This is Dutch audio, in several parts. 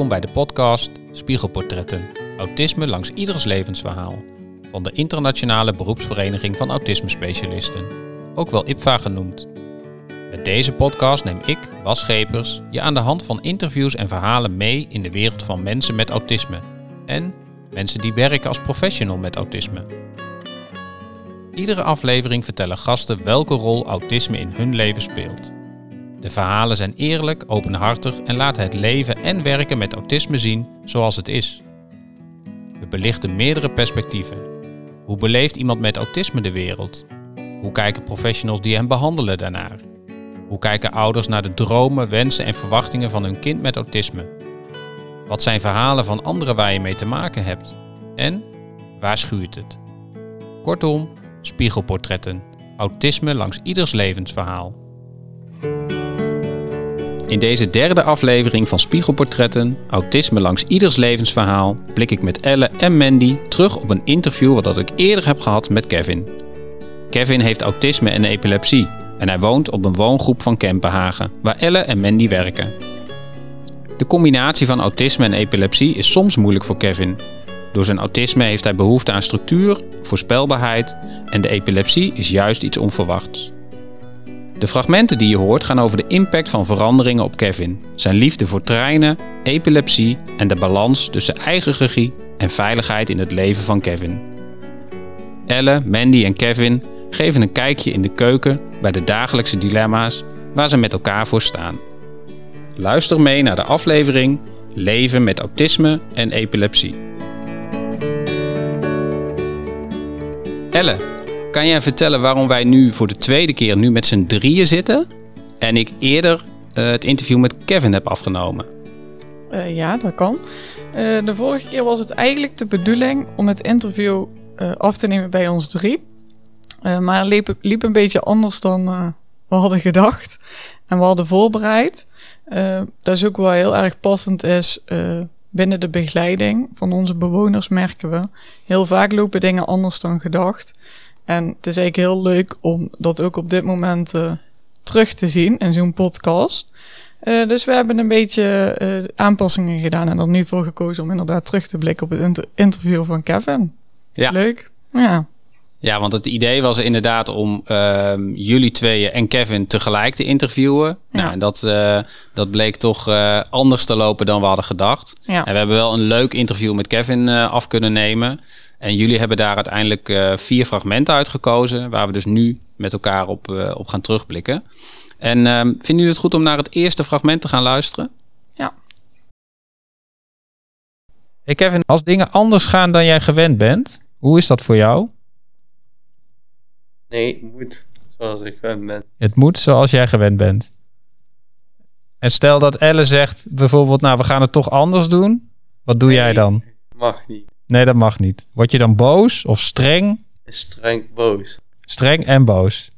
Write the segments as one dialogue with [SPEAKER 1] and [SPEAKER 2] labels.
[SPEAKER 1] Welkom bij de podcast Spiegelportretten. Autisme langs ieders levensverhaal. Van de Internationale Beroepsvereniging van Autisme Specialisten. Ook wel IPVA genoemd. Met deze podcast neem ik, Bas Schepers, je aan de hand van interviews en verhalen mee in de wereld van mensen met autisme. En mensen die werken als professional met autisme. Iedere aflevering vertellen gasten welke rol autisme in hun leven speelt. De verhalen zijn eerlijk, openhartig en laten het leven en werken met autisme zien zoals het is. We belichten meerdere perspectieven. Hoe beleeft iemand met autisme de wereld? Hoe kijken professionals die hem behandelen daarnaar? Hoe kijken ouders naar de dromen, wensen en verwachtingen van hun kind met autisme? Wat zijn verhalen van anderen waar je mee te maken hebt? En waar schuurt het? Kortom, spiegelportretten. Autisme langs ieders levensverhaal. In deze derde aflevering van Spiegelportretten, Autisme langs ieders levensverhaal, blik ik met Elle en Mandy terug op een interview dat ik eerder heb gehad met Kevin. Kevin heeft autisme en epilepsie en hij woont op een woongroep van Kempenhagen, waar Elle en Mandy werken. De combinatie van autisme en epilepsie is soms moeilijk voor Kevin. Door zijn autisme heeft hij behoefte aan structuur, voorspelbaarheid en de epilepsie is juist iets onverwachts. De fragmenten die je hoort gaan over de impact van veranderingen op Kevin, zijn liefde voor treinen, epilepsie en de balans tussen eigen regie en veiligheid in het leven van Kevin. Elle, Mandy en Kevin geven een kijkje in de keuken bij de dagelijkse dilemma's waar ze met elkaar voor staan. Luister mee naar de aflevering Leven met autisme en epilepsie. Elle, kan jij vertellen waarom wij nu voor de tweede keer nu met z'n drieën zitten en ik eerder uh, het interview met Kevin heb afgenomen?
[SPEAKER 2] Uh, ja, dat kan. Uh, de vorige keer was het eigenlijk de bedoeling om het interview af te nemen bij ons drie. maar het liep, liep, een beetje anders dan we hadden gedacht en we hadden voorbereid. dat is ook wel heel erg passend is binnen de begeleiding van onze bewoners merken we. Heel vaak lopen dingen anders dan gedacht. En het is eigenlijk heel leuk om dat ook op dit moment uh, terug te zien in zo'n podcast. Uh, dus we hebben een beetje uh, aanpassingen gedaan en er nu voor gekozen om inderdaad terug te blikken op het inter interview van Kevin.
[SPEAKER 1] Ja.
[SPEAKER 2] Leuk. Ja.
[SPEAKER 1] Ja, want het idee was inderdaad om uh, jullie tweeën en Kevin tegelijk te interviewen. Ja. Nou, en dat, uh, dat bleek toch uh, anders te lopen dan we hadden gedacht. Ja. En we hebben wel een leuk interview met Kevin af kunnen nemen. En jullie hebben daar uiteindelijk uh, vier fragmenten uitgekozen, waar we dus nu met elkaar op, uh, op gaan terugblikken. En uh, vinden jullie het goed om naar het eerste fragment te gaan luisteren?
[SPEAKER 2] Ja.
[SPEAKER 3] Hey Kevin, als dingen anders gaan dan jij gewend bent, hoe is dat voor jou?
[SPEAKER 4] Nee, het moet zoals ik gewend ben.
[SPEAKER 3] Het moet zoals jij gewend bent. En stel dat Elle zegt bijvoorbeeld, nou we gaan het toch anders doen. Wat doe
[SPEAKER 4] nee,
[SPEAKER 3] jij dan?
[SPEAKER 4] Mag niet.
[SPEAKER 3] Nee, dat mag niet. Word je dan boos of streng?
[SPEAKER 4] Streng boos.
[SPEAKER 3] Streng en boos.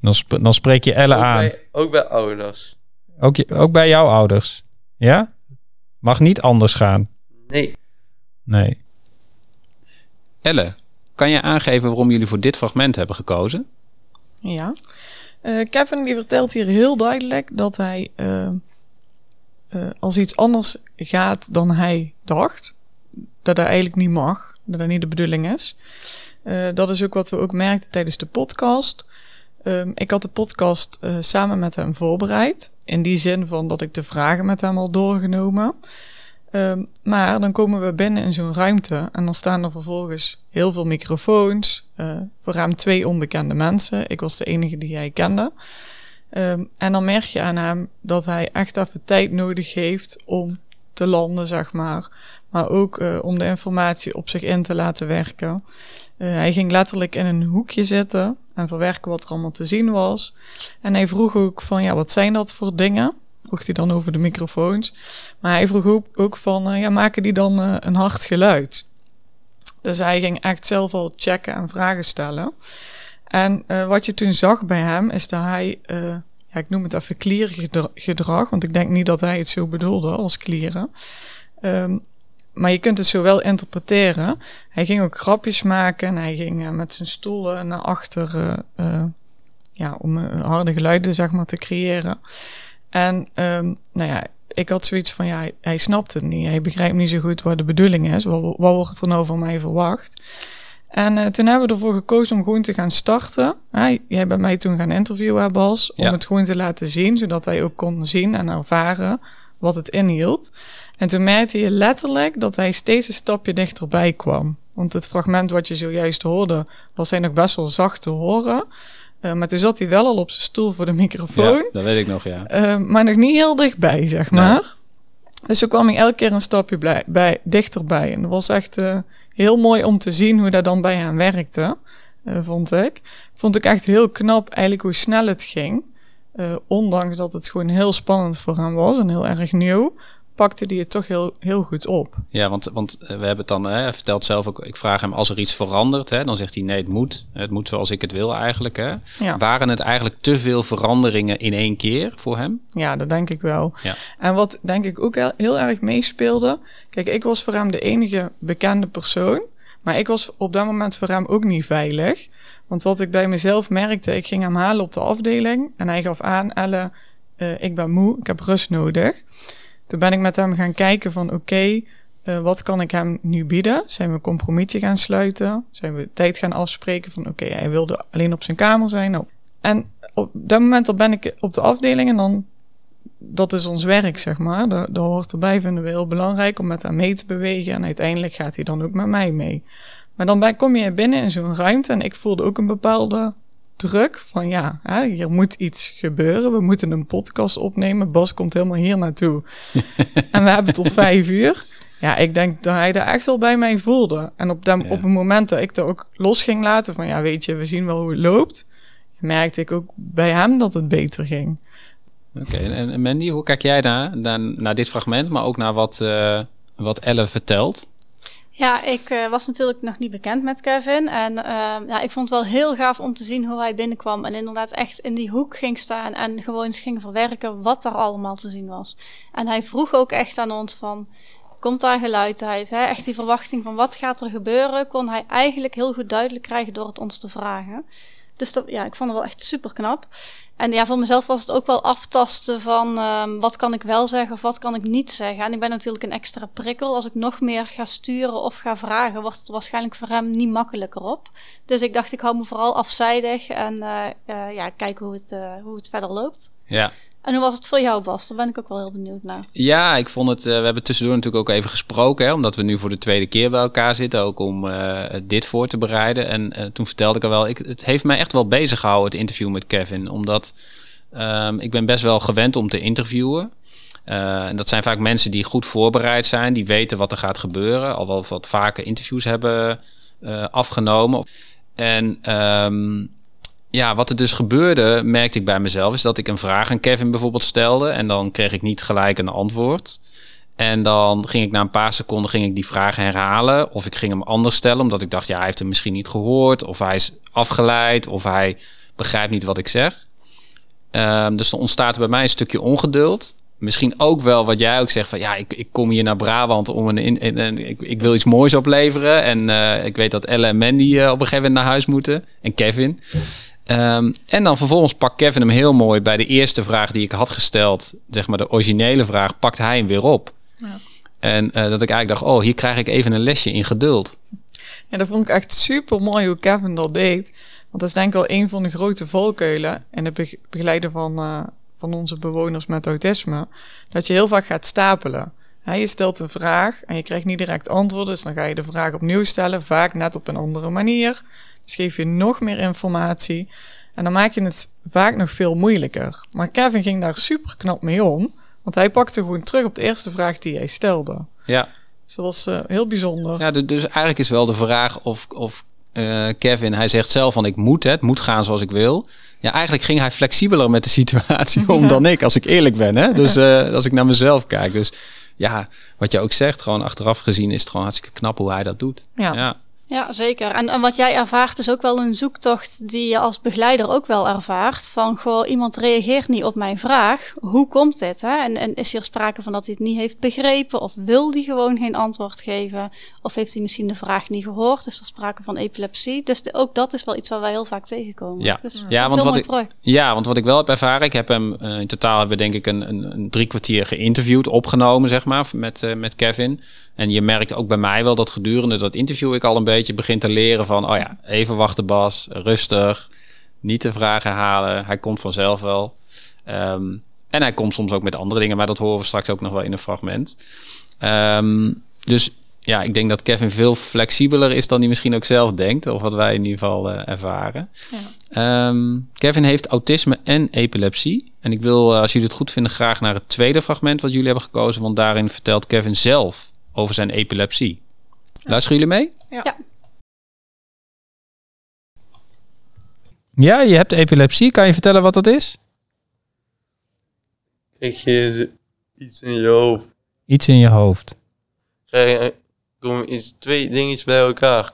[SPEAKER 3] Dan, sp dan spreek je Elle
[SPEAKER 4] ook
[SPEAKER 3] aan.
[SPEAKER 4] Bij, ook bij ouders.
[SPEAKER 3] Ook, je, ook bij jouw ouders? Ja? Mag niet anders gaan?
[SPEAKER 4] Nee.
[SPEAKER 3] Nee.
[SPEAKER 1] Elle, kan je aangeven waarom jullie voor dit fragment hebben gekozen?
[SPEAKER 2] Ja. Uh, Kevin die vertelt hier heel duidelijk dat hij uh, uh, als iets anders gaat dan hij dacht, dat dat eigenlijk niet mag, dat dat niet de bedoeling is. Uh, dat is ook wat we ook merkten tijdens de podcast. Um, ik had de podcast uh, samen met hem voorbereid. In die zin van dat ik de vragen met hem al doorgenomen. Um, maar dan komen we binnen in zo'n ruimte en dan staan er vervolgens heel veel microfoons. Uh, voor ruim twee onbekende mensen. Ik was de enige die hij kende. Um, en dan merk je aan hem dat hij echt even tijd nodig heeft om te landen, zeg maar. Maar ook uh, om de informatie op zich in te laten werken. Uh, hij ging letterlijk in een hoekje zitten en verwerken wat er allemaal te zien was. En hij vroeg ook van, ja, wat zijn dat voor dingen? Vroeg hij dan over de microfoons. Maar hij vroeg ook, ook van, uh, ja, maken die dan een hard geluid? Dus hij ging echt zelf al checken en vragen stellen. En wat je toen zag bij hem is dat hij ja, ik noem het even kliergedrag, want ik denk niet dat hij het zo bedoelde als klieren. Um, maar je kunt het zo wel interpreteren. Hij ging ook grapjes maken en hij ging uh, met zijn stoelen naar achter, uh, uh, ja, om harde geluiden zeg maar te creëren. En um, nou ja, ik had zoiets van, ja, hij, hij snapt het niet. Hij begrijpt niet zo goed wat de bedoeling is. Wat, wat wordt er nou van mij verwacht? En eh, toen hebben we ervoor gekozen om gewoon te gaan starten. Ja, jij bent mij toen gaan interviewen, Bas, om
[SPEAKER 1] Ja.
[SPEAKER 2] het gewoon te laten zien, zodat hij ook kon zien en ervaren wat het inhield. En toen merkte je letterlijk dat hij steeds een stapje dichterbij kwam. Want het fragment wat je zojuist hoorde, was hij nog best wel zacht te horen. Eh, maar toen zat hij wel al op zijn stoel voor de microfoon.
[SPEAKER 1] Ja, dat weet ik nog, ja.
[SPEAKER 2] Eh, maar nog niet heel dichtbij, zeg
[SPEAKER 1] Nee.
[SPEAKER 2] maar. Dus zo kwam ik elke keer een stapje bij, dichterbij. En dat was echt eh, heel mooi om te zien hoe dat dan bij hem werkte, vond ik. Vond ik echt heel knap eigenlijk hoe snel het ging. Ondanks dat het gewoon heel spannend voor hem was en heel erg nieuw, pakte hij het toch heel, heel goed op.
[SPEAKER 1] Ja, want, want eh, we hebben het dan, hè, hij vertelt zelf ook, ik vraag hem als er iets verandert, hè, dan zegt hij nee, het moet. Het moet zoals ik het wil eigenlijk. Hè.
[SPEAKER 2] Ja.
[SPEAKER 1] Waren het eigenlijk te veel veranderingen in één keer voor hem?
[SPEAKER 2] Ja, dat denk ik wel.
[SPEAKER 1] Ja.
[SPEAKER 2] En wat denk ik ook heel, heel erg meespeelde. Kijk, ik was voor hem de enige bekende persoon. Maar ik was op dat moment voor hem ook niet veilig. Want wat ik bij mezelf merkte, ik ging hem halen op de afdeling. En hij gaf aan, Elle, eh, ik ben moe, ik heb rust nodig. Toen ben ik met hem gaan kijken van oké, eh, wat kan ik hem nu bieden? Zijn we een compromisje gaan sluiten? Zijn we tijd gaan afspreken van oké, hij wilde alleen op zijn kamer zijn. Nou, en op dat moment dan ben ik op de afdeling en dan dat is ons werk, zeg maar. Dat, hoort erbij, vinden we heel belangrijk om met hem mee te bewegen. En uiteindelijk gaat hij dan ook met mij mee. Maar dan ben, kom je binnen in zo'n ruimte en ik voelde ook een bepaalde druk van ja, hè, hier moet iets gebeuren. We moeten een podcast opnemen. Bas komt helemaal hier naartoe. en we hebben tot vijf uur. Ja, ik denk dat hij dat echt wel bij mij voelde. En op, dat,
[SPEAKER 1] Ja.
[SPEAKER 2] op het moment dat ik dat ook los ging laten van ja, weet je, we zien wel hoe het loopt. Merkte ik ook bij hem dat het beter ging.
[SPEAKER 1] Oké, en, en Mandy, hoe kijk jij naar, naar, naar dit fragment, maar ook naar wat, eh, wat Elle vertelt?
[SPEAKER 5] Ja, ik eh, was natuurlijk nog niet bekend met Kevin. En ehm, ja, ik vond het wel heel gaaf om te zien hoe hij binnenkwam. En inderdaad echt in die hoek ging staan. En gewoon eens ging verwerken wat er allemaal te zien was. En hij vroeg ook echt aan ons van... Komt daar geluid uit? Hè? Echt die verwachting van wat gaat er gebeuren... kon hij eigenlijk heel goed duidelijk krijgen door het ons te vragen. Dus dat, ja, ik vond het wel echt super knap. En ja, voor mezelf was het ook wel aftasten van ehm, wat kan ik wel zeggen of wat kan ik niet zeggen. En ik ben natuurlijk een extra prikkel. Als ik nog meer ga sturen of ga vragen, wordt het waarschijnlijk voor hem niet makkelijker op. Dus ik dacht, ik hou me vooral afzijdig en eh, ja, kijken hoe het, eh, hoe het verder loopt.
[SPEAKER 1] Ja,
[SPEAKER 5] En hoe was het voor jou, Bas? Daar ben ik ook wel heel benieuwd naar.
[SPEAKER 1] Ja, ik vond het. eh, we hebben tussendoor natuurlijk ook even gesproken, hè, omdat we nu voor de tweede keer bij elkaar zitten, ook om eh, dit voor te bereiden. En eh, toen vertelde ik al wel, ik, het heeft mij echt wel bezig gehouden, het interview met Kevin, omdat ehm, ik ben best wel gewend om te interviewen. En dat zijn vaak mensen die goed voorbereid zijn, die weten wat er gaat gebeuren, al wel wat vaker interviews hebben afgenomen. En ehm, ja, wat er dus gebeurde, merkte ik bij mezelf, is dat ik een vraag aan Kevin bijvoorbeeld stelde en dan kreeg ik niet gelijk een antwoord. En dan ging ik na een paar seconden ging ik die vraag herhalen of ik ging hem anders stellen, omdat ik dacht, ja, hij heeft hem misschien niet gehoord of hij is afgeleid of hij begrijpt niet wat ik zeg. Ehm, dus dan ontstaat er bij mij een stukje ongeduld. Misschien ook wel wat jij ook zegt van ja, ik, ik kom hier naar Brabant om een, in, in- ik wil iets moois opleveren. En eh, ik weet dat Elle en Mandy eh, op een gegeven moment naar huis moeten. En Kevin. Ehm, en dan vervolgens pakt Kevin hem heel mooi bij de eerste vraag die ik had gesteld. Zeg maar de originele vraag, pakt hij hem weer op.
[SPEAKER 2] Ja.
[SPEAKER 1] En eh, dat ik eigenlijk dacht, oh, hier krijg ik even een lesje in geduld.
[SPEAKER 2] Ja, dat vond ik echt super mooi hoe Kevin dat deed. Want dat is denk ik wel een van de grote valkuilen in het beg- begeleiden van, eh, van onze bewoners met autisme. Dat je heel vaak gaat stapelen. Hè, je stelt een vraag en je krijgt niet direct antwoord. Dus dan ga je de vraag opnieuw stellen, vaak net op een andere manier. Dus geef je nog meer informatie. En dan maak je het vaak nog veel moeilijker. Maar Kevin ging daar super knap mee om. Want hij pakte gewoon terug op de eerste vraag die jij stelde.
[SPEAKER 1] Ja,
[SPEAKER 2] Dus dat was eh, heel bijzonder.
[SPEAKER 1] Ja, du- dus eigenlijk is wel de vraag of, of eh, Kevin, hij zegt zelf van ik moet het, moet gaan zoals ik wil. Ja, eigenlijk ging hij flexibeler met de situatie om
[SPEAKER 2] Ja.
[SPEAKER 1] dan ik, als ik eerlijk ben. Hè? Dus eh, als ik naar mezelf kijk. Dus ja, wat je ook zegt, gewoon achteraf gezien is het gewoon hartstikke knap hoe hij dat doet.
[SPEAKER 2] Ja.
[SPEAKER 1] ja.
[SPEAKER 5] Ja, zeker. En, en wat jij ervaart is ook wel een zoektocht die je als begeleider ook wel ervaart. Van, goh, iemand reageert niet op mijn vraag. Hoe komt dit? Hè? En, en is hier sprake van dat hij het niet heeft begrepen? Of wil hij gewoon geen antwoord geven? Of heeft hij misschien de vraag niet gehoord? Is er sprake van epilepsie? Dus de- ook dat is wel iets waar wij heel vaak tegenkomen.
[SPEAKER 1] Ja.
[SPEAKER 5] Dus
[SPEAKER 1] Ja, want wat ik-
[SPEAKER 5] terug.
[SPEAKER 1] Ja, want wat ik wel heb ervaren, ik heb hem eh, in totaal hebben we denk ik een, een, een drie kwartier geïnterviewd, opgenomen zeg maar, met, eh, met Kevin. En je merkt ook bij mij wel dat gedurende dat interview ik al een beetje begin te leren van, oh ja, even wachten Bas, rustig, niet de vragen halen, hij komt vanzelf wel. Ehm, en hij komt soms ook met andere dingen, maar dat horen we straks ook nog wel in een fragment. Ehm, dus ja, ik denk dat Kevin veel flexibeler is dan hij misschien ook zelf denkt, of wat wij in ieder geval eh, ervaren. Ehm, Kevin heeft autisme en epilepsie. En ik wil, eh, als jullie het goed vinden, graag naar het tweede fragment wat jullie hebben gekozen. Want daarin vertelt Kevin zelf over zijn epilepsie. Luisteren jullie mee?
[SPEAKER 3] Ja, je hebt epilepsie. Kan je vertellen wat dat is?
[SPEAKER 4] Krijg je iets in je hoofd.
[SPEAKER 3] Iets in je hoofd.
[SPEAKER 4] Krijg je, komen iets, twee dingen bij elkaar.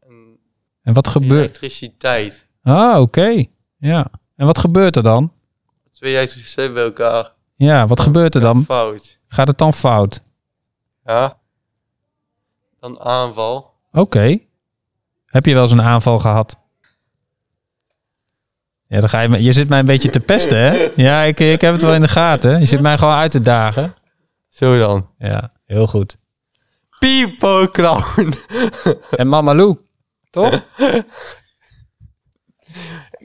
[SPEAKER 4] Een
[SPEAKER 3] En wat gebeurt?
[SPEAKER 4] Elektriciteit.
[SPEAKER 3] Ah, oké. Ja. En wat gebeurt er dan?
[SPEAKER 4] Twee elektriciteit bij elkaar.
[SPEAKER 3] Ja, wat gebeurt er dan?
[SPEAKER 4] Fout.
[SPEAKER 3] Gaat het dan fout?
[SPEAKER 4] Ja. Dan aanval.
[SPEAKER 3] Oké. Heb je wel eens een aanval gehad? Ja, dan ga je, me- je zit mij een beetje te pesten, hè? Ja, ik, ik heb het wel in de gaten. Je zit mij gewoon uit te dagen.
[SPEAKER 4] Zo dan.
[SPEAKER 3] Ja, heel goed.
[SPEAKER 4] People clown.
[SPEAKER 3] En Mama Lou, toch?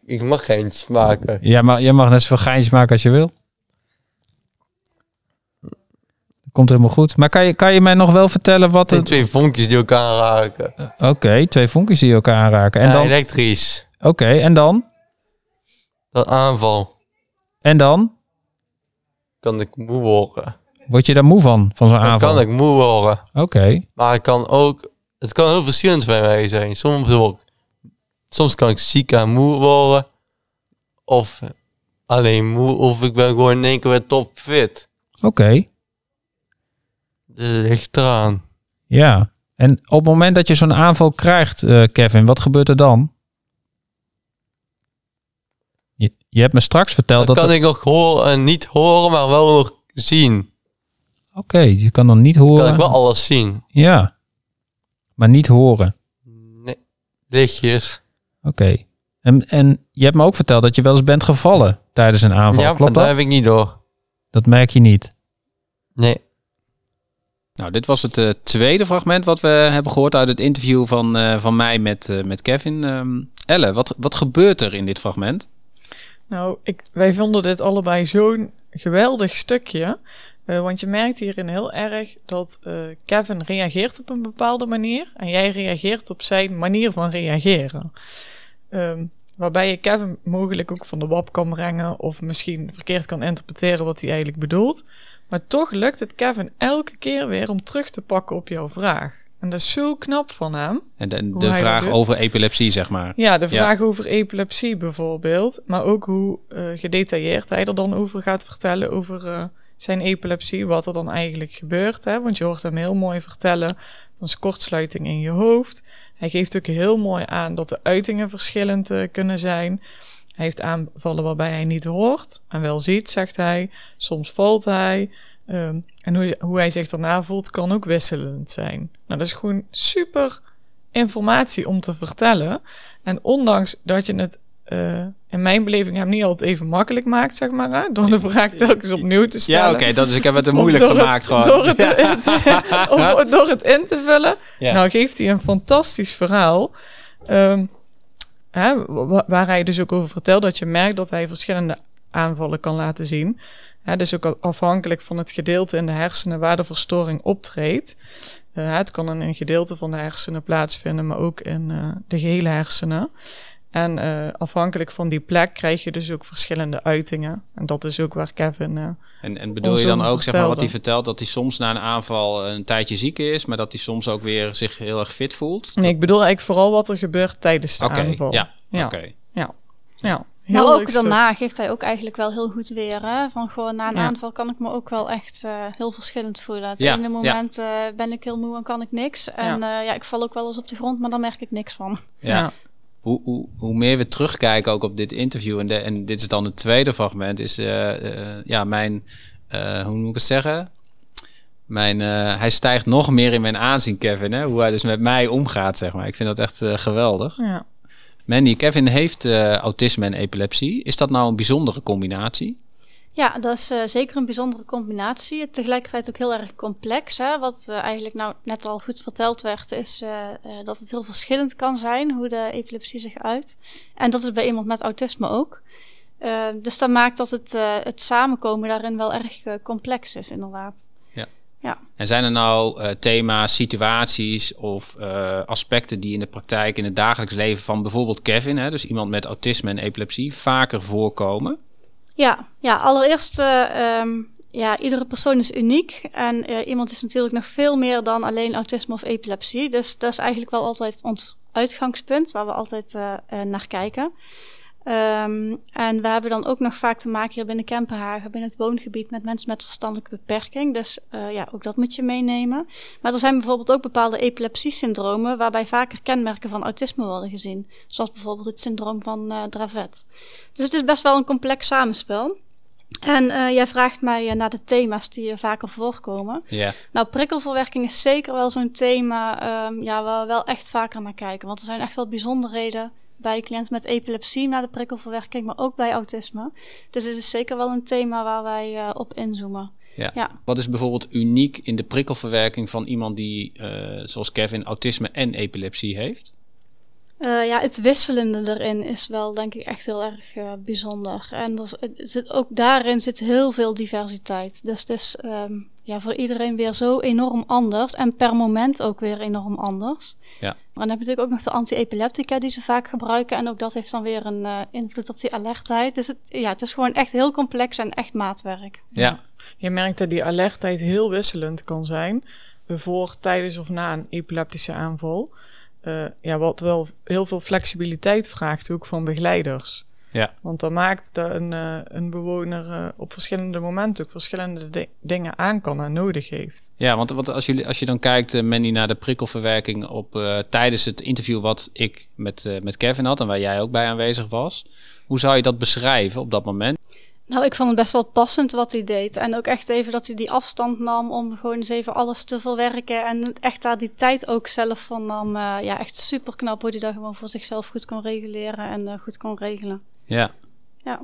[SPEAKER 4] Ik mag geen maken.
[SPEAKER 3] Ja, maar je mag net zoveel geintjes maken als je wil. Komt helemaal goed. Maar kan je, kan je mij nog wel vertellen wat
[SPEAKER 4] Het twee vonkjes die elkaar raken.
[SPEAKER 3] Oké, twee vonkjes die elkaar aanraken. En
[SPEAKER 4] Ja,
[SPEAKER 3] dan...
[SPEAKER 4] elektrisch.
[SPEAKER 3] Oké, en dan?
[SPEAKER 4] Dan aanval.
[SPEAKER 3] En dan?
[SPEAKER 4] Kan ik moe worden.
[SPEAKER 3] Word je daar moe van, van zo'n
[SPEAKER 4] Dan
[SPEAKER 3] aanval?
[SPEAKER 4] kan ik moe worden.
[SPEAKER 3] Oké,
[SPEAKER 4] Maar ik kan ook... Het kan heel verschillend bij mij zijn. Soms, ook, soms kan ik ziek en moe worden. Of alleen moe. Of ik ben gewoon in één keer weer topfit.
[SPEAKER 3] oké.
[SPEAKER 4] Ligt eraan.
[SPEAKER 3] Ja. En op het moment dat je zo'n aanval krijgt, eh, Kevin, wat gebeurt er dan? Je, je hebt me straks verteld
[SPEAKER 4] Dan
[SPEAKER 3] dat...
[SPEAKER 4] kan ik nog horen, niet horen, maar wel nog zien.
[SPEAKER 3] Oké, je kan dan niet horen.
[SPEAKER 4] Kan ik wel alles zien.
[SPEAKER 3] Ja. Maar niet horen.
[SPEAKER 4] Nee, lichtjes.
[SPEAKER 3] Oké. En, en je hebt me ook verteld dat je wel eens bent gevallen tijdens een aanval.
[SPEAKER 4] ja, maar
[SPEAKER 3] Klopt
[SPEAKER 4] daar
[SPEAKER 3] dat?
[SPEAKER 4] heb ik niet door.
[SPEAKER 3] Dat merk je niet.
[SPEAKER 4] Nee.
[SPEAKER 1] Nou, dit was het eh, tweede fragment wat we hebben gehoord uit het interview van, eh, van mij met, eh, met Kevin. Ehm, Elle, wat, wat gebeurt er in dit fragment?
[SPEAKER 2] Nou, ik, wij vonden dit allebei zo'n geweldig stukje. Want je merkt hierin heel erg dat Kevin reageert op een bepaalde manier. En jij reageert op zijn manier van reageren. Ehm, waarbij je Kevin mogelijk ook van de wap kan brengen. Of misschien verkeerd kan interpreteren wat hij eigenlijk bedoelt. Maar toch lukt het Kevin elke keer weer om terug te pakken op jouw vraag. En dat is zo knap van hem.
[SPEAKER 1] En de, vraag over epilepsie, zeg maar.
[SPEAKER 2] Ja, de
[SPEAKER 1] Ja.
[SPEAKER 2] vraag over epilepsie bijvoorbeeld. Maar ook hoe eh, gedetailleerd hij er dan over gaat vertellen over eh, zijn epilepsie. Wat er dan eigenlijk gebeurt. Hè? Want je hoort hem heel mooi vertellen van zijn kortsluiting in je hoofd. Hij geeft ook heel mooi aan dat de uitingen verschillend eh, kunnen zijn. Hij heeft aanvallen waarbij hij niet hoort en wel ziet, zegt hij. Soms valt hij. Ehm, en hoe, hoe hij zich daarna voelt kan ook wisselend zijn. Nou, dat is gewoon super informatie om te vertellen. En ondanks dat je het eh, in mijn beleving hem niet altijd even makkelijk maakt, zeg maar, hè, door de vraag telkens opnieuw te stellen.
[SPEAKER 1] Ja, oké, dat is, ik heb het
[SPEAKER 2] Of
[SPEAKER 1] moeilijk gemaakt gewoon.
[SPEAKER 2] Door het, in te- of door het in te vullen.
[SPEAKER 1] Ja.
[SPEAKER 2] Nou, geeft hij een fantastisch verhaal. Ehm, hè, wa- waar hij dus ook over vertelt dat je merkt dat hij verschillende aanvallen kan laten zien. Hè, dus ook afhankelijk van het gedeelte in de hersenen waar de verstoring optreedt. Eh, het kan in een gedeelte van de hersenen plaatsvinden, maar ook in eh, de gehele hersenen. En eh, afhankelijk van die plek krijg je dus ook verschillende uitingen. En dat is ook waar Kevin eh,
[SPEAKER 1] En, en bedoel je dan ook zeg maar, wat hij vertelt, dat hij soms na een aanval een tijdje ziek is, maar dat hij soms ook weer zich heel erg fit voelt?
[SPEAKER 2] Nee, ik bedoel eigenlijk vooral wat er gebeurt tijdens de
[SPEAKER 1] Oké,
[SPEAKER 2] aanval.
[SPEAKER 1] ja,
[SPEAKER 2] Ja.
[SPEAKER 1] oké.
[SPEAKER 2] Ja, Heel
[SPEAKER 5] maar ook
[SPEAKER 2] leuk stuk.
[SPEAKER 5] daarna geeft hij ook eigenlijk wel heel goed weer. Hè? Van gewoon na een
[SPEAKER 2] Ja.
[SPEAKER 5] aanval kan ik me ook wel echt eh, heel verschillend voelen. Het
[SPEAKER 1] Ja,
[SPEAKER 5] ene
[SPEAKER 1] ja.
[SPEAKER 5] moment eh, ben ik heel moe en kan ik niks. En ja. ja, ik val ook wel eens op de grond, maar dan merk ik niks van.
[SPEAKER 1] Ja. Hoe, hoe, hoe meer we terugkijken ook op dit interview, en, de, en dit is dan het tweede fragment, is eh, eh, ja, mijn, eh, hoe moet ik het zeggen? Mijn, hij stijgt nog meer in mijn aanzien, Kevin. Hè? Hoe hij dus met mij omgaat, zeg maar. Ik vind dat echt geweldig.
[SPEAKER 2] Ja.
[SPEAKER 1] Mandy, Kevin heeft autisme en epilepsie. Is dat nou een bijzondere combinatie?
[SPEAKER 5] Ja, dat is eh, zeker een bijzondere combinatie. Tegelijkertijd ook heel erg complex. Hè? Wat eh, eigenlijk nou net al goed verteld werd, is eh, dat het heel verschillend kan zijn hoe de epilepsie zich uit. En dat is bij iemand met autisme ook. Dus dat maakt dat het, het samenkomen daarin wel erg complex is, inderdaad.
[SPEAKER 1] En zijn er nou thema's, situaties of aspecten die in de praktijk, in het dagelijks leven van bijvoorbeeld Kevin, hè, dus iemand met autisme en epilepsie, vaker voorkomen?
[SPEAKER 5] Ja, ja allereerst, eh, ehm, ja, iedere persoon is uniek. En eh, iemand is natuurlijk nog veel meer dan alleen autisme of epilepsie. Dus dat is eigenlijk wel altijd ons uitgangspunt, waar we altijd eh, naar kijken. Ehm, en we hebben dan ook nog vaak te maken hier binnen Kempenhagen, binnen het woongebied, met mensen met verstandelijke beperking. Dus eh, ja, ook dat moet je meenemen. Maar er zijn bijvoorbeeld ook bepaalde epilepsie-syndromen waarbij vaker kenmerken van autisme worden gezien. Zoals bijvoorbeeld het syndroom van eh, Dravet. Dus het is best wel een complex samenspel. En eh, jij vraagt mij naar de thema's die vaker voorkomen.
[SPEAKER 1] Ja.
[SPEAKER 5] Nou, prikkelverwerking is zeker wel zo'n thema ehm, ja, waar we wel echt vaker naar kijken. Want er zijn echt wel bijzonderheden bij cliënten met epilepsie naar de prikkelverwerking, maar ook bij autisme. Dus het is zeker wel een thema waar wij eh, op inzoomen.
[SPEAKER 1] Ja.
[SPEAKER 5] Ja.
[SPEAKER 1] Wat is bijvoorbeeld uniek in de prikkelverwerking van iemand die, eh, zoals Kevin, autisme en epilepsie heeft?
[SPEAKER 5] Eh, ja, het wisselende erin is wel denk ik echt heel erg bijzonder. En er zit, ook daarin zit heel veel diversiteit. Dus het is ehm, ja, voor iedereen weer zo enorm anders. En per moment ook weer enorm anders.
[SPEAKER 1] Ja.
[SPEAKER 5] Maar dan heb je natuurlijk ook nog de anti-epileptica die ze vaak gebruiken. En ook dat heeft dan weer een eh, invloed op die alertheid. Dus het, ja, het is gewoon echt heel complex en echt maatwerk.
[SPEAKER 1] Ja.
[SPEAKER 2] Je merkt dat die alertheid heel wisselend kan zijn. Voor, tijdens of na een epileptische aanval. Eh, ja, wat wel heel veel flexibiliteit vraagt, ook van begeleiders.
[SPEAKER 1] Ja.
[SPEAKER 2] Want dat maakt dat een, eh, een bewoner eh, op verschillende momenten ook verschillende di- dingen aan kan en nodig heeft.
[SPEAKER 1] Ja, want, want als, jullie, als je dan kijkt, eh, Mandy, naar de prikkelverwerking op, eh, tijdens het interview wat ik met, eh, met Kevin had en waar jij ook bij aanwezig was. Hoe zou je dat beschrijven op dat moment?
[SPEAKER 5] Nou, ik vond het best wel passend wat hij deed. En ook echt even dat hij die afstand nam om gewoon eens even alles te verwerken. En echt daar die tijd ook zelf van nam. Eh, ja, echt super knap hoe hij dat gewoon voor zichzelf goed kon reguleren en goed kon regelen.
[SPEAKER 1] Ja.
[SPEAKER 5] Ja.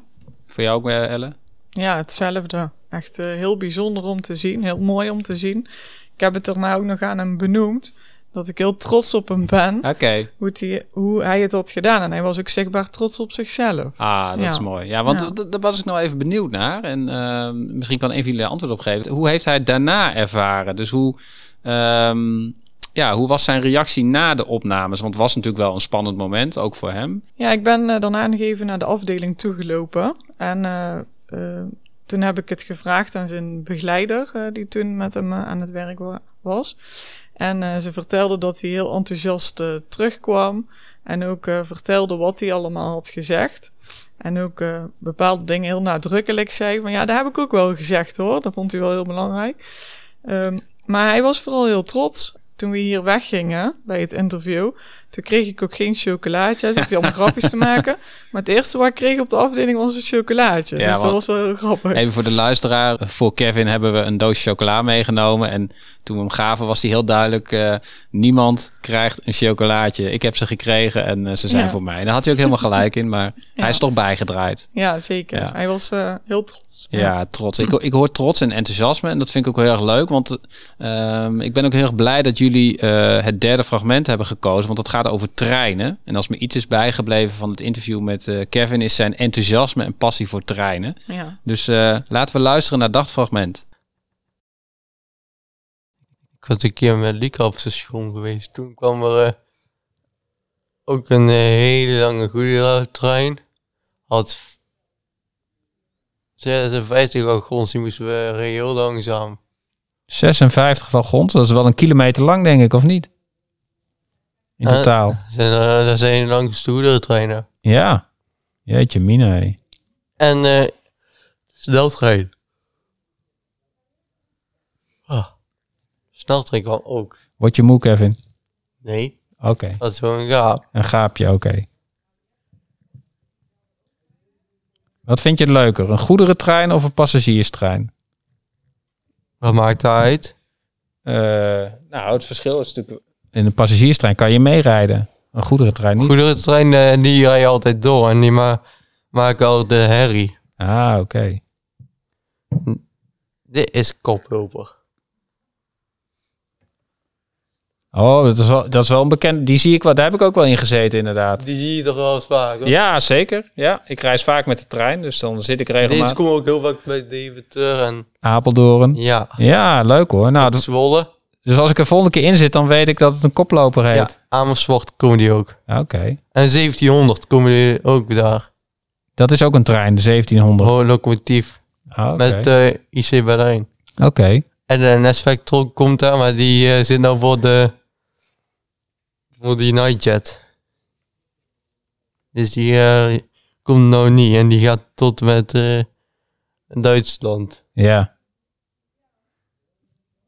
[SPEAKER 1] Voor jou ook, eh, Elle?
[SPEAKER 2] Ja, hetzelfde. Echt eh, heel bijzonder om te zien, heel mooi om te zien. Ik heb het er nou ook nog aan hem benoemd. Dat ik heel trots op hem ben.
[SPEAKER 1] Oké.
[SPEAKER 2] Hoe, hoe hij het had gedaan. En hij was ook zichtbaar trots op zichzelf.
[SPEAKER 1] Ah, dat
[SPEAKER 2] Ja.
[SPEAKER 1] is mooi. Ja, want
[SPEAKER 2] Ja.
[SPEAKER 1] daar was ik nou even benieuwd naar. En ehm, misschien kan een van jullie antwoord op geven. Hoe heeft hij het daarna ervaren? Dus hoe, ehm, ja, hoe was zijn reactie na de opnames? Want het was natuurlijk wel een spannend moment, ook voor hem.
[SPEAKER 2] Ja, ik ben eh, daarna nog even naar de afdeling toegelopen. En eh, eh, toen heb ik het gevraagd aan zijn begeleider, die toen met hem aan het werk wa- was. En ze vertelde dat hij heel enthousiast terugkwam. En ook vertelde wat hij allemaal had gezegd. En ook bepaalde dingen heel nadrukkelijk zei. Van ja, dat heb ik ook wel gezegd hoor. Dat vond hij wel heel belangrijk. Ehm, maar hij was vooral heel trots. Toen we hier weggingen bij het interview, toen kreeg ik ook geen chocolaatje. Hij zat hij allemaal grapjes te maken. Maar het eerste wat ik kreeg op de afdeling was een chocolaatje.
[SPEAKER 1] Ja,
[SPEAKER 2] dus dat was wel heel grappig.
[SPEAKER 1] Even voor de luisteraar. Voor Kevin hebben we een doos chocola meegenomen. En toen we hem gaven was hij heel duidelijk... eh, niemand krijgt een chocolaatje. Ik heb ze gekregen en eh, ze zijn
[SPEAKER 2] Ja.
[SPEAKER 1] voor mij. En daar had hij ook helemaal gelijk in. Maar
[SPEAKER 2] Ja.
[SPEAKER 1] hij is toch bijgedraaid.
[SPEAKER 2] Ja, zeker.
[SPEAKER 1] Ja.
[SPEAKER 2] Hij was eh, heel trots.
[SPEAKER 1] Ja, trots. Ik, ik hoor trots en enthousiasme en dat vind ik ook heel erg leuk. Want ehm, ik ben ook heel erg blij dat jullie het derde fragment hebben gekozen. Want het gaat over treinen. En als me iets is bijgebleven van het interview met eh, Kevin... is zijn enthousiasme en passie voor treinen.
[SPEAKER 2] Ja.
[SPEAKER 1] Dus eh, laten we luisteren naar dat fragment.
[SPEAKER 4] Ik was een keer met Lieke op het station geweest. Toen kwam er eh, ook een hele lange goederentrein. Had 56 wagons, die moesten we heel langzaam.
[SPEAKER 3] 56 wagons, dat is wel een kilometer lang, denk ik, of niet? In
[SPEAKER 4] Eh,
[SPEAKER 3] totaal.
[SPEAKER 4] Dat zijn, eh, dat zijn de langste goederentreinen.
[SPEAKER 3] Ja. Jeetje, mina. hé.
[SPEAKER 4] En eh sneltrein. Ah. Sneltrein kan ook.
[SPEAKER 3] Word je moe, Kevin?
[SPEAKER 4] Nee,
[SPEAKER 3] Oké.
[SPEAKER 4] dat is gewoon een gaap.
[SPEAKER 3] Een gaapje, oké. Wat vind je leuker? Een goederentrein of een passagierstrein?
[SPEAKER 4] Wat maakt dat uit?
[SPEAKER 3] Nou, het verschil is natuurlijk... In een passagierstrein kan je meerijden. Een goederentrein niet.
[SPEAKER 4] Goederentrein, eh, die rij je altijd door en die ma maken al de herrie.
[SPEAKER 3] Ah, oké.
[SPEAKER 4] Dit is koploper.
[SPEAKER 3] Oh, dat is, wel, dat is wel een bekend... Die zie ik wel... Daar heb ik ook wel in gezeten, inderdaad.
[SPEAKER 4] Die zie je toch wel eens vaak, hoor.
[SPEAKER 3] Ja, zeker. Ja, ik reis vaak met de trein, dus dan zit ik
[SPEAKER 4] Deze
[SPEAKER 3] regelmatig...
[SPEAKER 4] komen ook heel vaak bij Deventer en
[SPEAKER 3] Apeldoorn.
[SPEAKER 4] ja,
[SPEAKER 3] Ja, leuk hoor. Nou, dus,
[SPEAKER 4] Zwolle.
[SPEAKER 3] Dus als ik er volgende keer in zit, dan weet ik dat het een koploper
[SPEAKER 4] Ja,
[SPEAKER 3] heet.
[SPEAKER 4] Amersfoort komen die ook.
[SPEAKER 3] Oké.
[SPEAKER 4] En 1700 komen die ook daar.
[SPEAKER 3] Dat is ook een trein, de 1700.
[SPEAKER 4] Gewoon locomotief.
[SPEAKER 3] Ah, Oké.
[SPEAKER 4] Met eh IC Berlijn.
[SPEAKER 3] Oké.
[SPEAKER 4] En de NS-Vector komt daar, maar die eh, zit nou voor de... Voor die Nightjet. Dus die eh, komt nou niet. En die gaat tot met Duitsland.
[SPEAKER 3] Ja.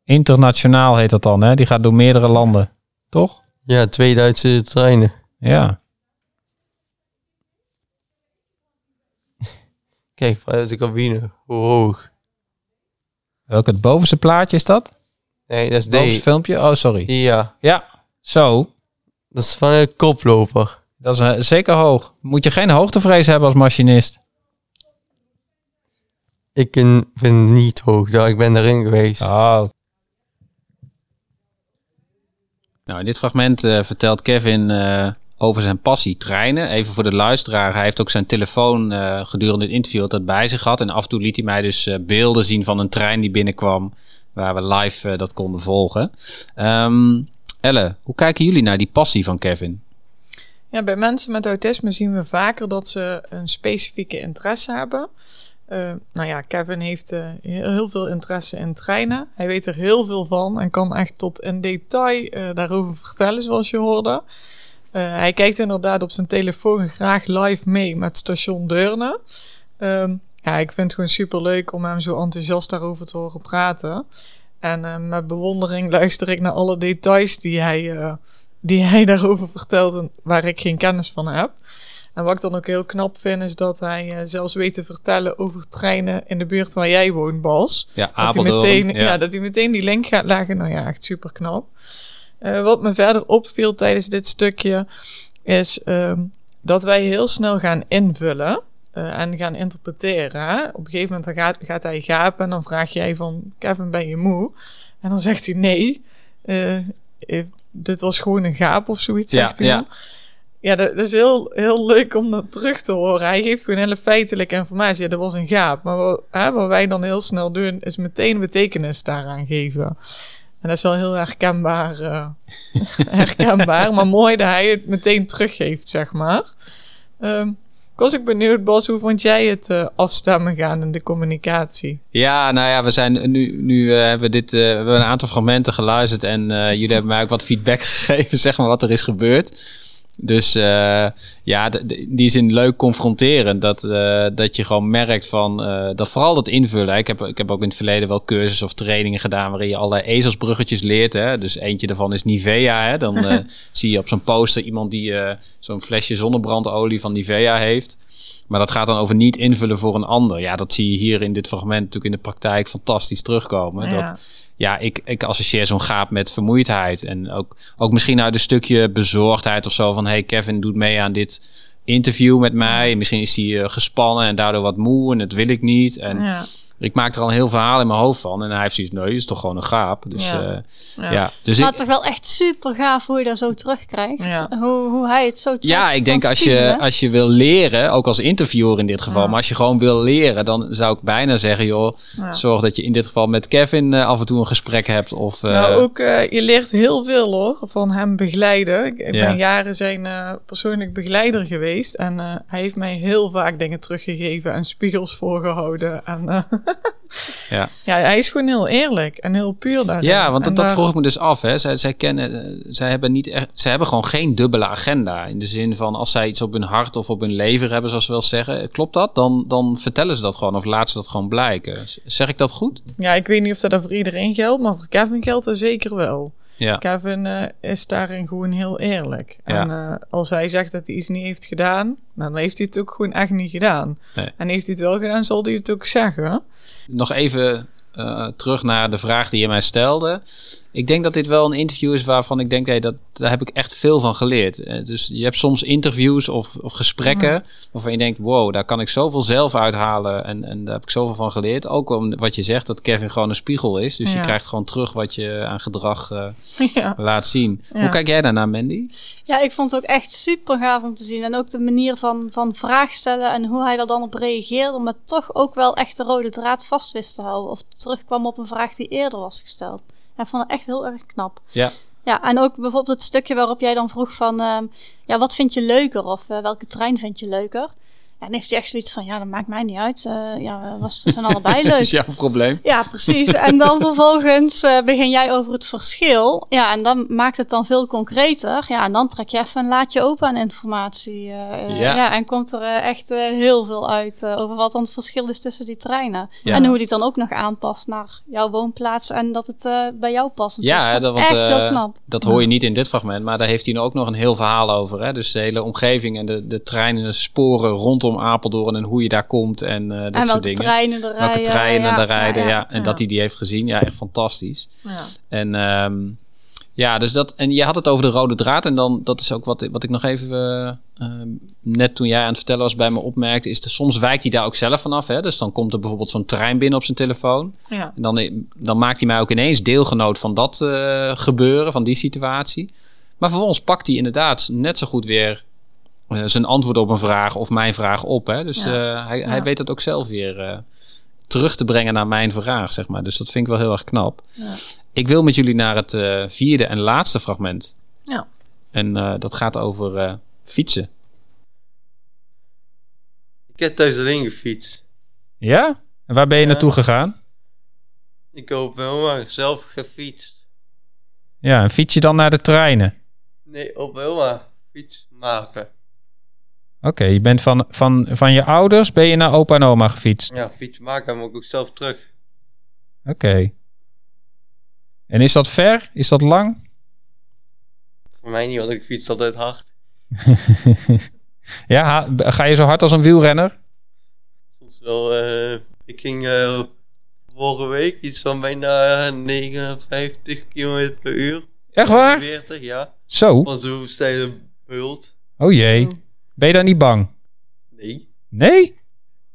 [SPEAKER 3] Internationaal heet dat dan, hè? Die gaat door meerdere landen. Toch?
[SPEAKER 4] Ja, twee Duitse treinen.
[SPEAKER 3] Ja.
[SPEAKER 4] Kijk, vanuit de cabine. Hoe hoog.
[SPEAKER 3] Welk het bovenste plaatje is dat?
[SPEAKER 4] Nee, dat is
[SPEAKER 3] Het bovenste filmpje? Oh, sorry.
[SPEAKER 4] Ja,
[SPEAKER 3] Ja. Zo.
[SPEAKER 4] dat is van een koploper.
[SPEAKER 3] Dat is eh, zeker hoog. Moet je geen hoogtevrees hebben als machinist.
[SPEAKER 4] Ik vind het niet hoog, daar. ik ben erin geweest.
[SPEAKER 3] Oh.
[SPEAKER 1] Nou, in dit fragment eh, vertelt Kevin eh, over zijn passie treinen. Even voor de luisteraar. Hij heeft ook zijn telefoon eh, gedurende het interview altijd bij zich gehad. En af en toe liet hij mij dus beelden zien van een trein die binnenkwam. Waar we live dat konden volgen. Ehm, Elle, hoe kijken jullie naar die passie van Kevin?
[SPEAKER 2] Ja, bij mensen met autisme zien we vaker dat ze een specifieke interesse hebben. Eh, nou ja, Kevin heeft eh, heel, veel interesse in treinen. Hij weet er heel veel van en kan echt tot in detail eh, daarover vertellen, zoals je hoorde. Hij kijkt inderdaad op zijn telefoon graag live mee met station Deurne. Ehm, ja, ik vind het gewoon super leuk om hem zo enthousiast daarover te horen praten. En met bewondering luister ik naar alle details die hij, die hij daarover vertelt en waar ik geen kennis van heb. En wat ik dan ook heel knap vind, is dat hij eh, zelfs weet te vertellen over treinen in de buurt waar jij woont, Bas.
[SPEAKER 1] Ja,
[SPEAKER 2] Dat hij, meteen, ja.
[SPEAKER 1] ja.
[SPEAKER 2] dat hij meteen die link gaat leggen. Nou ja, echt super knap. Eh, wat me verder opviel tijdens dit stukje, is ehm, dat wij heel snel gaan invullen eh, en gaan interpreteren. hè. Op een gegeven moment dan gaat, gaat hij gapen en dan vraag jij van, Kevin, ben je moe? En dan zegt hij nee. dit was gewoon een gaap of zoiets,
[SPEAKER 1] Ja,
[SPEAKER 2] zegt hij
[SPEAKER 1] ja.
[SPEAKER 2] dan. Ja, dat, is heel, heel leuk om dat terug te horen. Hij geeft gewoon hele feitelijke informatie. Ja, dat was een gaap. Maar wat, hè, wat wij dan heel snel doen, is meteen betekenis daaraan geven. En dat is wel heel herkenbaar, eh, herkenbaar. maar mooi dat hij het meteen teruggeeft, zeg maar. Ehm, ik was ook benieuwd, Bas, hoe vond jij het eh, afstemmen gaan in de communicatie?
[SPEAKER 1] Ja, nou ja, we zijn nu, nu eh, hebben dit, we hebben een aantal fragmenten geluisterd en jullie hebben mij ook wat feedback gegeven, zeg maar, wat er is gebeurd. Dus eh, ja, d- d- in die leuk confronterend. Dat, eh, dat je gewoon merkt van eh, dat vooral dat invullen. Ik heb, ik heb ook in het verleden wel cursussen of trainingen gedaan waarin je alle ezelsbruggetjes leert. Hè? Dus eentje daarvan is Nivea. Hè? Dan zie je op zo'n poster iemand die zo'n flesje zonnebrandolie van Nivea heeft. Maar dat gaat dan over niet invullen voor een ander. Ja, dat zie je hier in dit fragment natuurlijk in de praktijk fantastisch terugkomen.
[SPEAKER 2] Ja.
[SPEAKER 1] Dat, ja, ik, ik associeer zo'n gaap met vermoeidheid. En ook, ook misschien uit een stukje bezorgdheid of zo. Van hey, Kevin doet mee aan dit interview met mij. Misschien is hij eh, gespannen en daardoor wat moe en dat wil ik niet. En
[SPEAKER 2] Ja,
[SPEAKER 1] ik maak er al een heel verhaal in mijn hoofd van. En hij heeft zoiets, nee, het is toch gewoon een gaap. Dus
[SPEAKER 2] Ja.
[SPEAKER 1] ja,
[SPEAKER 2] ja.
[SPEAKER 1] ja. Dus
[SPEAKER 5] Maar
[SPEAKER 1] ik,
[SPEAKER 5] toch wel echt super gaaf hoe je dat zo terugkrijgt.
[SPEAKER 2] Ja.
[SPEAKER 5] Hoe, hoe hij het zo terug
[SPEAKER 1] Ja, ik denk als je, als je wil leren, ook als interviewer in dit geval,
[SPEAKER 2] Ja.
[SPEAKER 1] maar als je gewoon wil leren, dan zou ik bijna zeggen, joh,
[SPEAKER 2] Ja.
[SPEAKER 1] zorg dat je in dit geval met Kevin eh, af en toe een gesprek hebt. Of, eh,
[SPEAKER 2] Nou, ook, eh, je leert heel veel hoor, van hem begeleiden. Ik, ik
[SPEAKER 1] Ja.
[SPEAKER 2] ben jaren zijn eh, persoonlijk begeleider geweest. En eh, hij heeft mij heel vaak dingen teruggegeven en spiegels voorgehouden. En, eh,
[SPEAKER 1] Ja.
[SPEAKER 2] Ja, hij is gewoon heel eerlijk en heel puur daarin.
[SPEAKER 1] Ja, want dat,
[SPEAKER 2] daar-
[SPEAKER 1] vroeg ik me dus af. Hè. Zij, zij, kennen, eh, zij, hebben niet echt, zij hebben gewoon geen dubbele agenda. In de zin van als zij iets op hun hart of op hun lever hebben, zoals we wel zeggen. Klopt dat? Dan, dan vertellen ze dat gewoon of laten ze dat gewoon blijken. Zeg ik dat goed?
[SPEAKER 2] Ja, ik weet niet of dat voor iedereen geldt, maar voor Kevin geldt dat zeker wel.
[SPEAKER 1] Ja.
[SPEAKER 2] Kevin eh, is daarin gewoon heel eerlijk.
[SPEAKER 1] Ja.
[SPEAKER 2] En eh, als hij zegt dat hij iets niet heeft gedaan, dan heeft hij het ook gewoon echt niet gedaan.
[SPEAKER 1] Nee.
[SPEAKER 2] En heeft hij het wel gedaan, zal hij het ook zeggen.
[SPEAKER 1] Nog even eh, terug naar de vraag die je mij stelde. Ik denk dat dit wel een interview is waarvan ik denk, hey, dat, daar heb ik echt veel van geleerd. Eh, dus je hebt soms interviews of, of gesprekken waarvan je denkt, wow, daar kan ik zoveel zelf uithalen en, en daar heb ik zoveel van geleerd. Ook om wat je zegt, dat Kevin gewoon een spiegel is. Dus je krijgt gewoon terug wat je aan gedrag eh,
[SPEAKER 2] ja.
[SPEAKER 1] laat zien.
[SPEAKER 2] Ja.
[SPEAKER 1] Hoe kijk jij daarnaar, Mandy?
[SPEAKER 5] Ja, ik vond het ook echt super gaaf om te zien. En ook de manier van, van vraag stellen en hoe hij daar dan op reageerde. Maar toch ook wel echt de rode draad vast wist te houden. Of terugkwam op een vraag die eerder was gesteld. Ik vond het echt heel erg knap.
[SPEAKER 1] Ja.
[SPEAKER 5] Ja, en ook bijvoorbeeld het stukje waarop jij dan vroeg van... ehm, ja, wat vind je leuker? Of eh, welke trein vind je leuker? Dan heeft hij echt zoiets van... Ja, dat maakt mij niet uit. Eh, ja, was, we zijn allebei leuk.
[SPEAKER 1] is jouw probleem.
[SPEAKER 5] Ja, precies. En dan vervolgens eh, begin jij over het verschil. Ja, en dan maakt het dan veel concreter. Ja, en dan trek je even een laadje open aan informatie. eh,
[SPEAKER 1] Ja.
[SPEAKER 5] ja. en komt er echt heel veel uit over wat dan het verschil is tussen die treinen.
[SPEAKER 1] Ja.
[SPEAKER 5] En hoe die dan ook nog aanpast naar jouw woonplaats en dat het bij jou past.
[SPEAKER 1] Ja,
[SPEAKER 5] dat
[SPEAKER 1] hè,
[SPEAKER 5] is
[SPEAKER 1] dat, want,
[SPEAKER 5] echt heel knap.
[SPEAKER 1] dat hoor je niet in dit fragment, maar daar heeft hij ook nog een heel verhaal over. Hè? Dus de hele omgeving en de, de treinen, de sporen rondom Apeldoorn en hoe je daar komt en eh, dat
[SPEAKER 5] en
[SPEAKER 1] soort dingen.
[SPEAKER 5] treinen er rijden.
[SPEAKER 1] Welke treinen daar rijden, ja, En dat hij die heeft gezien, ja, echt fantastisch.
[SPEAKER 2] Ja.
[SPEAKER 1] En ehm, ja, dus dat. En je had het over de rode draad. En dan, dat is ook wat, wat ik nog even. eh, ehm, net toen jij aan het vertellen was bij me opmerkte. Is er soms wijkt hij daar ook zelf vanaf. Hè? Dus dan komt er bijvoorbeeld zo'n trein binnen op zijn telefoon.
[SPEAKER 2] Ja.
[SPEAKER 1] En dan, dan maakt hij mij ook ineens deelgenoot van dat eh, gebeuren, van die situatie. Maar vervolgens pakt hij inderdaad net zo goed weer eh, zijn antwoord op een vraag of mijn vraag op. Hè? Dus
[SPEAKER 2] Ja.
[SPEAKER 1] eh, hij, hij weet dat ook zelf weer eh, terug te brengen naar mijn vraag, zeg maar. Dus dat vind ik wel heel erg knap.
[SPEAKER 2] Ja.
[SPEAKER 1] Ik wil met jullie naar het eh, vierde en laatste fragment.
[SPEAKER 2] Ja.
[SPEAKER 1] En eh, dat gaat over eh, fietsen.
[SPEAKER 4] Ik heb thuis alleen gefietst.
[SPEAKER 3] Ja? En waar ben je
[SPEAKER 4] Ja.
[SPEAKER 3] naartoe gegaan?
[SPEAKER 4] Ik hoop wel maar zelf gefietst.
[SPEAKER 3] Ja, en fiets je dan naar de treinen?
[SPEAKER 4] Nee, op wel maar fiets maken.
[SPEAKER 3] Oké, je bent van, van, van je ouders ben je naar opa en oma gefietst.
[SPEAKER 4] Ja, fiets maken moet ik ook zelf terug.
[SPEAKER 3] Oké. En is dat ver? Is dat lang?
[SPEAKER 4] Voor mij niet, want ik fiets altijd hard.
[SPEAKER 3] ja, ga je zo hard als een wielrenner?
[SPEAKER 4] Soms wel, eh, ik ging eh, vorige week iets van bijna 59 km per uur.
[SPEAKER 3] Echt waar?
[SPEAKER 4] 40, ja.
[SPEAKER 3] Zo?
[SPEAKER 4] Van zo'n steile bult.
[SPEAKER 3] Oh jee. Ben je dan niet bang?
[SPEAKER 4] Nee,
[SPEAKER 3] Nee?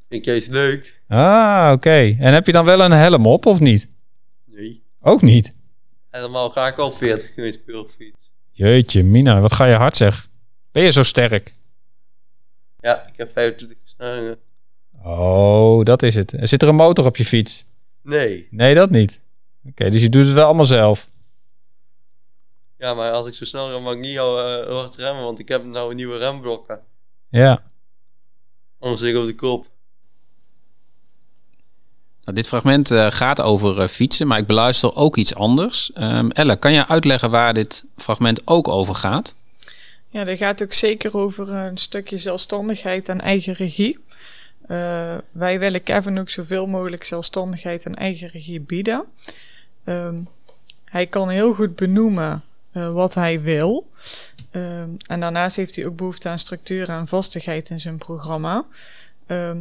[SPEAKER 4] ik juist leuk.
[SPEAKER 3] Ah, oké. En heb je dan wel een helm op of niet?
[SPEAKER 4] Nee.
[SPEAKER 3] Ook niet.
[SPEAKER 4] En normaal ga ik al 40 km per fiets.
[SPEAKER 3] Jeetje, Mina, wat ga je hard zeg. Ben je zo sterk?
[SPEAKER 4] Ja, ik heb 25 versnellingen.
[SPEAKER 3] Oh, dat is het. Zit er een motor op je fiets?
[SPEAKER 4] Nee.
[SPEAKER 3] Nee, dat niet. Oké, dus je doet het wel allemaal zelf.
[SPEAKER 4] Ja, maar als ik zo snel rem, mag ik niet al eh, hard remmen, want ik heb nou nieuwe remblokken.
[SPEAKER 3] Ja.
[SPEAKER 4] Anders zit ik op de kop.
[SPEAKER 1] Nou, dit fragment eh, gaat over eh, fietsen, maar ik beluister ook iets anders. Ehm Elle, kan jij uitleggen waar dit fragment ook over gaat?
[SPEAKER 2] Ja, dat gaat ook zeker over een stukje zelfstandigheid en eigen regie. Eh, wij willen Kevin ook zoveel mogelijk zelfstandigheid en eigen regie bieden. Ehm, hij kan heel goed benoemen eh, wat hij wil. Ehm, en daarnaast heeft hij ook behoefte aan structuur en vastigheid in zijn programma. Ehm,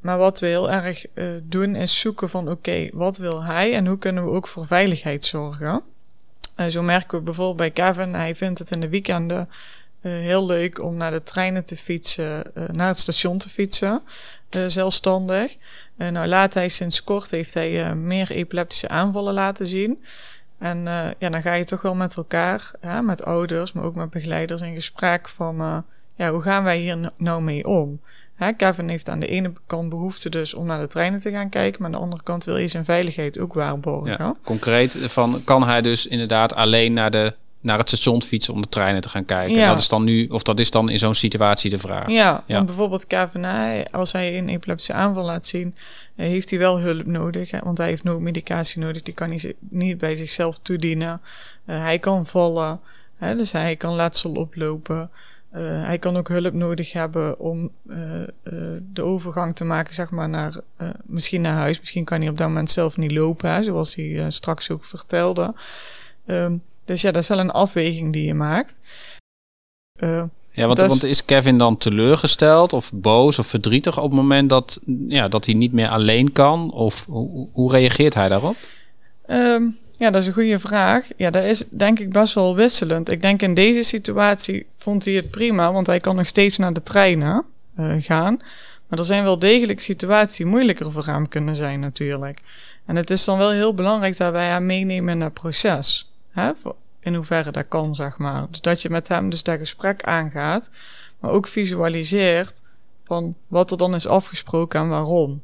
[SPEAKER 2] maar wat we heel erg eh, doen is zoeken van oké, wat wil hij en hoe kunnen we ook voor veiligheid zorgen? Zo merken we bijvoorbeeld bij Kevin, hij vindt het in de weekenden eh, heel leuk om naar de treinen te fietsen, eh, naar het station te fietsen, zelfstandig. Nou, laat hij sinds kort heeft hij meer epileptische aanvallen laten zien. En eh, ja, dan ga je toch wel met elkaar, met ouders, maar ook met begeleiders in gesprek van, eh, ja, hoe gaan wij hier nou mee om? Hè, Kevin heeft aan de ene kant behoefte dus om naar de treinen te gaan kijken, maar aan de andere kant wil je zijn veiligheid ook waarborgen.
[SPEAKER 1] Ja, concreet van kan hij dus inderdaad alleen naar de naar het station fietsen om de treinen te gaan kijken.
[SPEAKER 2] Ja.
[SPEAKER 1] Dat is dan nu, of dat is dan in zo'n situatie de vraag.
[SPEAKER 2] Ja, bijvoorbeeld hij- als hij een epileptische aanval laat zien, eh, heeft hij wel hulp nodig. Hè? Want hij heeft noodmedicatie nodig, die kan hij niet bij zichzelf toedienen. Eh, hij kan vallen, hè? dus hij kan letsel oplopen. Eh, hij kan ook hulp nodig hebben om de overgang te maken, zeg maar, naar, misschien naar huis. Misschien kan hij op dat moment zelf niet lopen, hè? zoals hij straks ook vertelde. Ehm, dus ja, dat is wel een afweging die je maakt. Eh,
[SPEAKER 1] Ja, want, want is Kevin dan teleurgesteld of boos of verdrietig op het moment dat, ja, dat hij niet meer alleen kan? Of hoe, hoe reageert hij daarop?
[SPEAKER 2] Ehm, ja, dat is een goede vraag. Ja, dat is denk ik best wel wisselend. Ik denk in deze situatie vond hij het prima, want hij kan nog steeds naar de treinen eh, gaan. Maar er zijn wel degelijk situaties die moeilijker voor hem kunnen zijn natuurlijk. En het is dan wel heel belangrijk dat wij hem meenemen in dat proces. Hè? In hoeverre dat kan, zeg maar. Dus dat je met hem dus dat gesprek aangaat, maar ook visualiseert van wat er dan is afgesproken en waarom.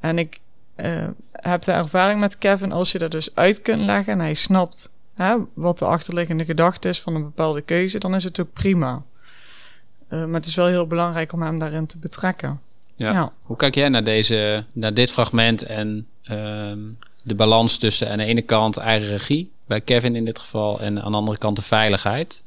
[SPEAKER 2] En ik eh, heb de ervaring met Kevin, als je dat dus uit kunt leggen en hij snapt hè, wat de achterliggende gedachte is van een bepaalde keuze, dan is het ook prima. Eh, maar het is wel heel belangrijk om hem daarin te betrekken.
[SPEAKER 1] Ja.
[SPEAKER 2] Ja.
[SPEAKER 1] Hoe kijk jij naar, deze, naar dit fragment en ehm, de balans tussen aan de ene kant eigen regie, bij Kevin in dit geval, en aan de andere kant de veiligheid?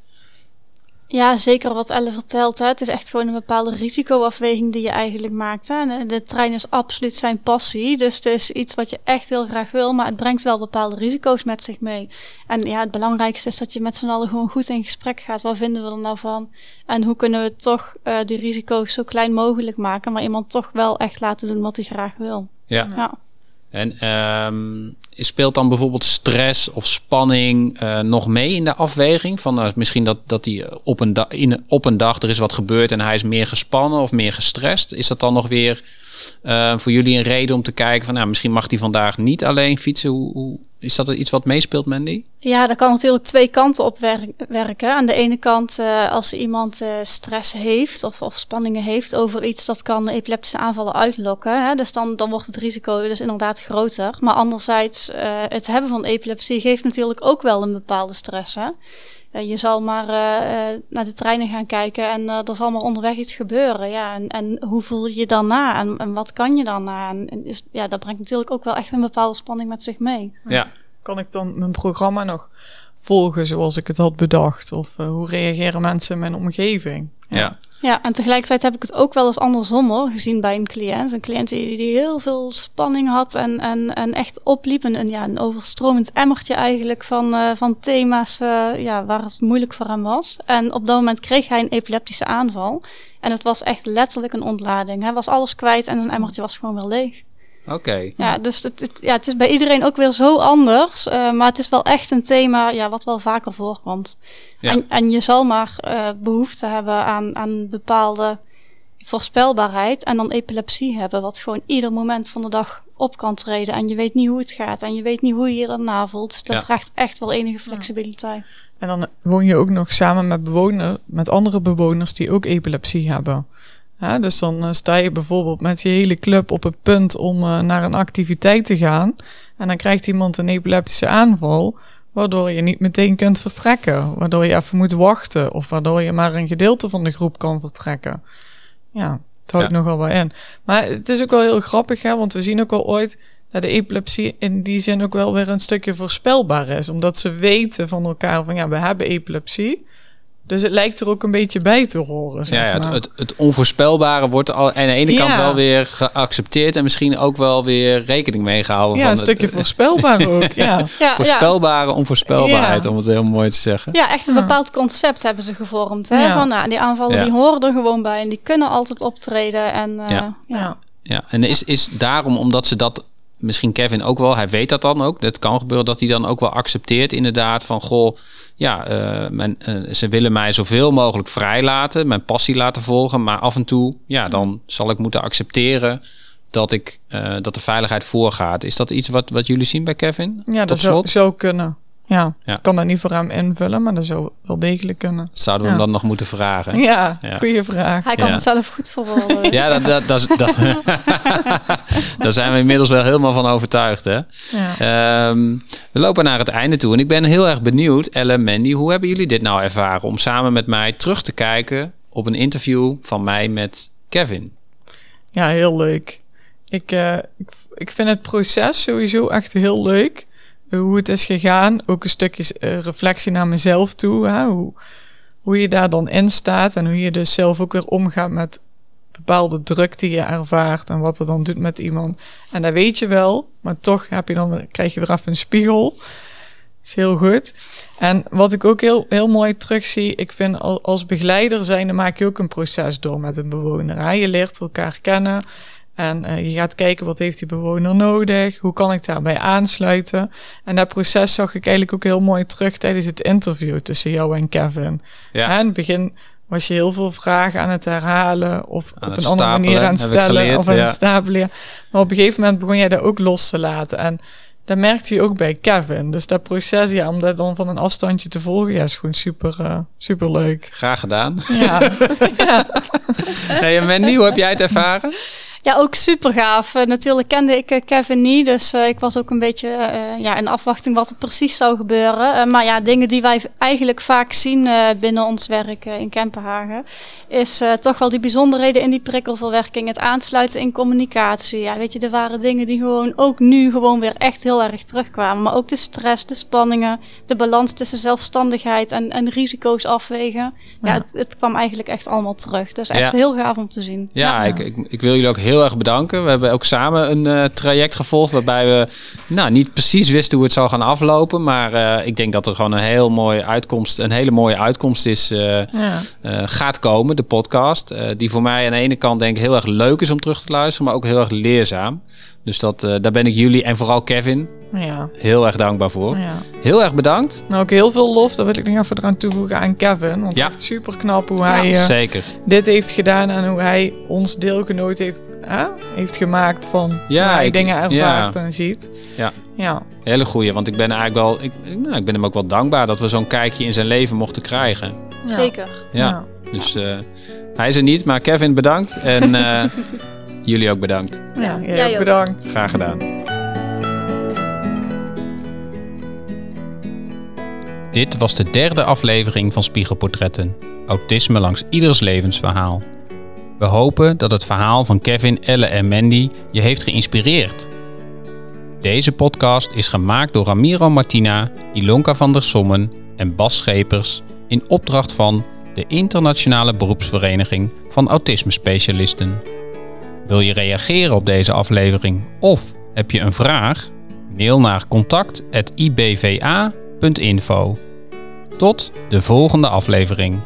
[SPEAKER 5] Ja, zeker wat Elle vertelt. Hè. Het is echt gewoon een bepaalde risicoafweging die je eigenlijk maakt. Hè. En de trein is absoluut zijn passie. Dus het is iets wat je echt heel graag wil. Maar het brengt wel bepaalde risico's met zich mee. En ja, het belangrijkste is dat je met z'n allen gewoon goed in gesprek gaat. Wat vinden we er nou van? En hoe kunnen we toch eh, die risico's zo klein mogelijk maken. Maar iemand toch wel echt laten doen wat hij graag wil.
[SPEAKER 1] Ja.
[SPEAKER 5] Ja.
[SPEAKER 1] En ehm, speelt dan bijvoorbeeld stress of spanning eh, nog mee in de afweging? Van nou, misschien dat, dat hij op een, da- in, op een dag er is wat gebeurd en hij is meer gespannen of meer gestrest. Is dat dan nog weer eh, voor jullie een reden om te kijken van nou, misschien mag hij vandaag niet alleen fietsen? Hoe, hoe, is dat iets wat meespeelt, Mandy?
[SPEAKER 5] Ja, dat kan natuurlijk twee kanten op wer- werken. Aan de ene kant, eh, als iemand eh, stress heeft of, of spanningen heeft over iets, dat kan epileptische aanvallen uitlokken. Hè? Dus dan, dan wordt het risico dus inderdaad groter. Maar anderzijds, eh, het hebben van epilepsie geeft natuurlijk ook wel een bepaalde stress. Hè? Je zal maar eh, eh, naar de treinen gaan kijken en eh, er zal maar onderweg iets gebeuren. Ja, en, en hoe voel je je dan na? En, en wat kan je dan na? En, en is, ja, dat brengt natuurlijk ook wel echt een bepaalde spanning met zich mee.
[SPEAKER 1] Ja.
[SPEAKER 2] Kan ik dan mijn programma nog volgen zoals ik het had bedacht? Of eh, hoe reageren mensen in mijn omgeving?
[SPEAKER 1] Ja.
[SPEAKER 5] Ja, en tegelijkertijd heb ik het ook wel eens andersom hoor, gezien bij een cliënt. Een cliënt die, die heel veel spanning had en, en, en echt opliep. Een, een, ja, een overstromend emmertje eigenlijk van, eh, van thema's eh, ja, waar het moeilijk voor hem was. En op dat moment kreeg hij een epileptische aanval. En het was echt letterlijk een ontlading. Hij was alles kwijt en een emmertje was gewoon weer leeg.
[SPEAKER 1] Oké.
[SPEAKER 5] Ja, dus het, het, ja, het is bij iedereen ook weer zo anders. eh, maar het is wel echt een thema ja, wat wel vaker voorkomt.
[SPEAKER 1] Ja.
[SPEAKER 5] En, en je zal maar eh, behoefte hebben aan, aan bepaalde voorspelbaarheid. En dan epilepsie hebben, wat gewoon ieder moment van de dag op kan treden. En je weet niet hoe het gaat. En je weet niet hoe je je daarna voelt. Dus dat
[SPEAKER 1] Ja.
[SPEAKER 5] vraagt echt wel enige flexibiliteit.
[SPEAKER 2] En dan woon je ook nog samen met, bewoner, met andere bewoners die ook epilepsie hebben. Ja, dus dan eh, sta je bijvoorbeeld met je hele club op het punt om eh, naar een activiteit te gaan. En dan krijgt iemand een epileptische aanval, waardoor je niet meteen kunt vertrekken. Waardoor je even moet wachten of waardoor je maar een gedeelte van de groep kan vertrekken. Ja, het houdt
[SPEAKER 1] Ja.
[SPEAKER 2] nogal wel in. Maar het is ook wel heel grappig, hè, want we zien ook al ooit dat de epilepsie in die zin ook wel weer een stukje voorspelbaar is. Omdat ze weten van elkaar van ja, we hebben epilepsie. Dus het lijkt er ook een beetje bij te horen. Zeg
[SPEAKER 1] Ja, ja, het,
[SPEAKER 2] maar.
[SPEAKER 1] het, het onvoorspelbare wordt al, aan de ene kant wel weer geaccepteerd en misschien ook wel weer rekening mee gehouden.
[SPEAKER 2] ja,
[SPEAKER 1] van
[SPEAKER 2] een
[SPEAKER 1] het-
[SPEAKER 2] stukje voorspelbaar ook. Ja.
[SPEAKER 5] Ja, ja.
[SPEAKER 1] voorspelbare onvoorspelbaarheid,
[SPEAKER 2] Ja.
[SPEAKER 1] om het heel mooi te zeggen.
[SPEAKER 5] Ja, echt een bepaald concept hebben ze gevormd. Hè?
[SPEAKER 2] Ja.
[SPEAKER 5] Van, nou, die aanvallen
[SPEAKER 1] Ja.
[SPEAKER 5] die horen er gewoon bij en die kunnen altijd optreden. En, eh,
[SPEAKER 1] Ja.
[SPEAKER 5] ja.
[SPEAKER 2] Ja.
[SPEAKER 1] Ja, en is, is daarom, omdat ze dat, misschien Kevin ook wel, hij weet dat dan ook, dat kan gebeuren, dat hij dan ook wel accepteert inderdaad van, goh, ja, eh, mijn, eh, ze willen mij zoveel mogelijk vrijlaten, mijn passie laten volgen, maar af en toe, ja, dan zal ik moeten accepteren dat, ik, eh, dat de veiligheid voorgaat. Is dat iets wat, wat jullie zien bij Kevin?
[SPEAKER 2] Ja,
[SPEAKER 1] Tot
[SPEAKER 2] dat zou, zou kunnen. Ja,
[SPEAKER 3] Ja.
[SPEAKER 2] ik kan dat niet voor hem invullen, maar dat zou wel degelijk kunnen.
[SPEAKER 3] Zouden we hem dan nog moeten vragen?
[SPEAKER 2] Ja,
[SPEAKER 3] Ja.
[SPEAKER 2] goede vraag.
[SPEAKER 5] Hij kan
[SPEAKER 3] Ja.
[SPEAKER 5] het zelf goed verwoorden.
[SPEAKER 3] Ja, dat, dat, dat, is- dat, daar zijn we inmiddels wel helemaal van overtuigd. Hè?
[SPEAKER 2] Ja.
[SPEAKER 3] Ehm, we lopen naar het einde toe en ik ben heel erg benieuwd, Elle en Mandy, hoe hebben jullie dit nou ervaren om samen met mij terug te kijken op een interview van mij met Kevin?
[SPEAKER 2] Ja, heel leuk. Ik, eh, ik, ik vind het proces sowieso echt heel leuk. Hoe het is gegaan. Ook een stukje eh, reflectie naar mezelf toe. Hoe, hoe je daar dan in staat. En hoe je dus zelf ook weer omgaat met bepaalde druk die je ervaart. En wat er dan doet met iemand. En dat weet je wel. Maar toch heb je dan, krijg je weer even een spiegel. is heel goed. En wat ik ook heel, heel mooi terugzie, ik vind al- als begeleider zijn, dan maak je ook een proces door met een bewoner. Je leert elkaar kennen en eh, je gaat kijken wat heeft die bewoner nodig, hoe kan ik daarbij aansluiten. En dat proces zag ik eigenlijk ook heel mooi terug tijdens het interview tussen jou en Kevin.
[SPEAKER 3] Ja.
[SPEAKER 2] Hè, In het begin was je heel veel vragen aan het herhalen of
[SPEAKER 3] Aan
[SPEAKER 2] op een andere
[SPEAKER 3] stapelen,
[SPEAKER 2] manier aan het stellen
[SPEAKER 3] geleerd,
[SPEAKER 2] of aan
[SPEAKER 3] ja.
[SPEAKER 2] het stapelen. Maar op een gegeven moment begon jij dat ook los te laten. En dat merkte je ook bij Kevin. Dus dat proces, ja, om dat dan van een afstandje te volgen, ja, is gewoon super, eh, super leuk.
[SPEAKER 3] Graag gedaan.
[SPEAKER 2] Ja,
[SPEAKER 3] Hey, en Mandy, hoe heb jij het ervaren?
[SPEAKER 5] Ja, ook super gaaf. Eh, natuurlijk kende ik eh, Kevin niet, dus eh, ik was ook een beetje ja, in afwachting wat er precies zou gebeuren. Maar ja, dingen die wij eigenlijk vaak zien binnen ons werk in Kempenhagen, is toch wel die bijzonderheden in die prikkelverwerking, het aansluiten in communicatie. Ja, weet je, er waren dingen die gewoon ook nu gewoon weer echt heel erg terugkwamen. Maar ook de stress, de spanningen, de balans tussen zelfstandigheid en, en risico's afwegen. Ja,
[SPEAKER 2] Ja.
[SPEAKER 5] Het, het kwam eigenlijk echt allemaal terug. Dus echt
[SPEAKER 3] Ja.
[SPEAKER 5] heel gaaf om te zien.
[SPEAKER 3] Ja, Ik, ik, ik wil jullie ook heel erg bedanken. We hebben ook samen een eh, traject gevolgd waarbij we nou, niet precies wisten hoe het zou gaan aflopen. Maar eh, ik denk dat er gewoon een heel mooie uitkomst, een hele mooie uitkomst is, eh,
[SPEAKER 2] ja,
[SPEAKER 3] gaat komen, de podcast. die voor mij aan de ene kant denk ik heel erg leuk is om terug te luisteren, maar ook heel erg leerzaam. Dus dat, daar ben ik jullie en vooral Kevin
[SPEAKER 2] ja,
[SPEAKER 3] heel erg dankbaar voor.
[SPEAKER 2] ja.
[SPEAKER 3] Heel erg bedankt.
[SPEAKER 2] Nou, ook heel veel lof, dat wil ik nog even eraan toevoegen aan Kevin. Want
[SPEAKER 3] Ja.
[SPEAKER 2] echt super knap hoe hij
[SPEAKER 3] Zeker.
[SPEAKER 2] dit heeft gedaan en hoe hij ons deelgenoot heeft, hè, heeft gemaakt van
[SPEAKER 3] Ja,
[SPEAKER 2] hoe hij
[SPEAKER 3] ik-
[SPEAKER 2] dingen ervaart
[SPEAKER 3] ja.
[SPEAKER 2] en ziet.
[SPEAKER 3] Ja.
[SPEAKER 2] Ja,
[SPEAKER 3] Hele goeie, want ik ben eigenlijk wel, ik, nou, ik ben hem ook wel dankbaar dat we zo'n kijkje in zijn leven mochten krijgen.
[SPEAKER 2] ja.
[SPEAKER 5] Zeker.
[SPEAKER 3] Ja. Dus eh, hij is er niet, maar Kevin bedankt. En eh, jullie ook bedankt.
[SPEAKER 2] Ja,
[SPEAKER 5] Ja,
[SPEAKER 2] jij
[SPEAKER 5] jij
[SPEAKER 2] ook
[SPEAKER 5] ook.
[SPEAKER 2] bedankt.
[SPEAKER 3] Graag gedaan.
[SPEAKER 1] Dit was de derde aflevering van Spiegelportretten. Autisme langs ieders levensverhaal. We hopen dat het verhaal van Kevin, Elle en Mandy je heeft geïnspireerd. Deze podcast is gemaakt door Ramiro Martina, Ilonka van der Sommen en Bas Schepers in opdracht van de Internationale Beroepsvereniging van Autisme Specialisten. Wil je reageren op deze aflevering of heb je een vraag? Mail naar contact.ibva.info. Tot de volgende aflevering.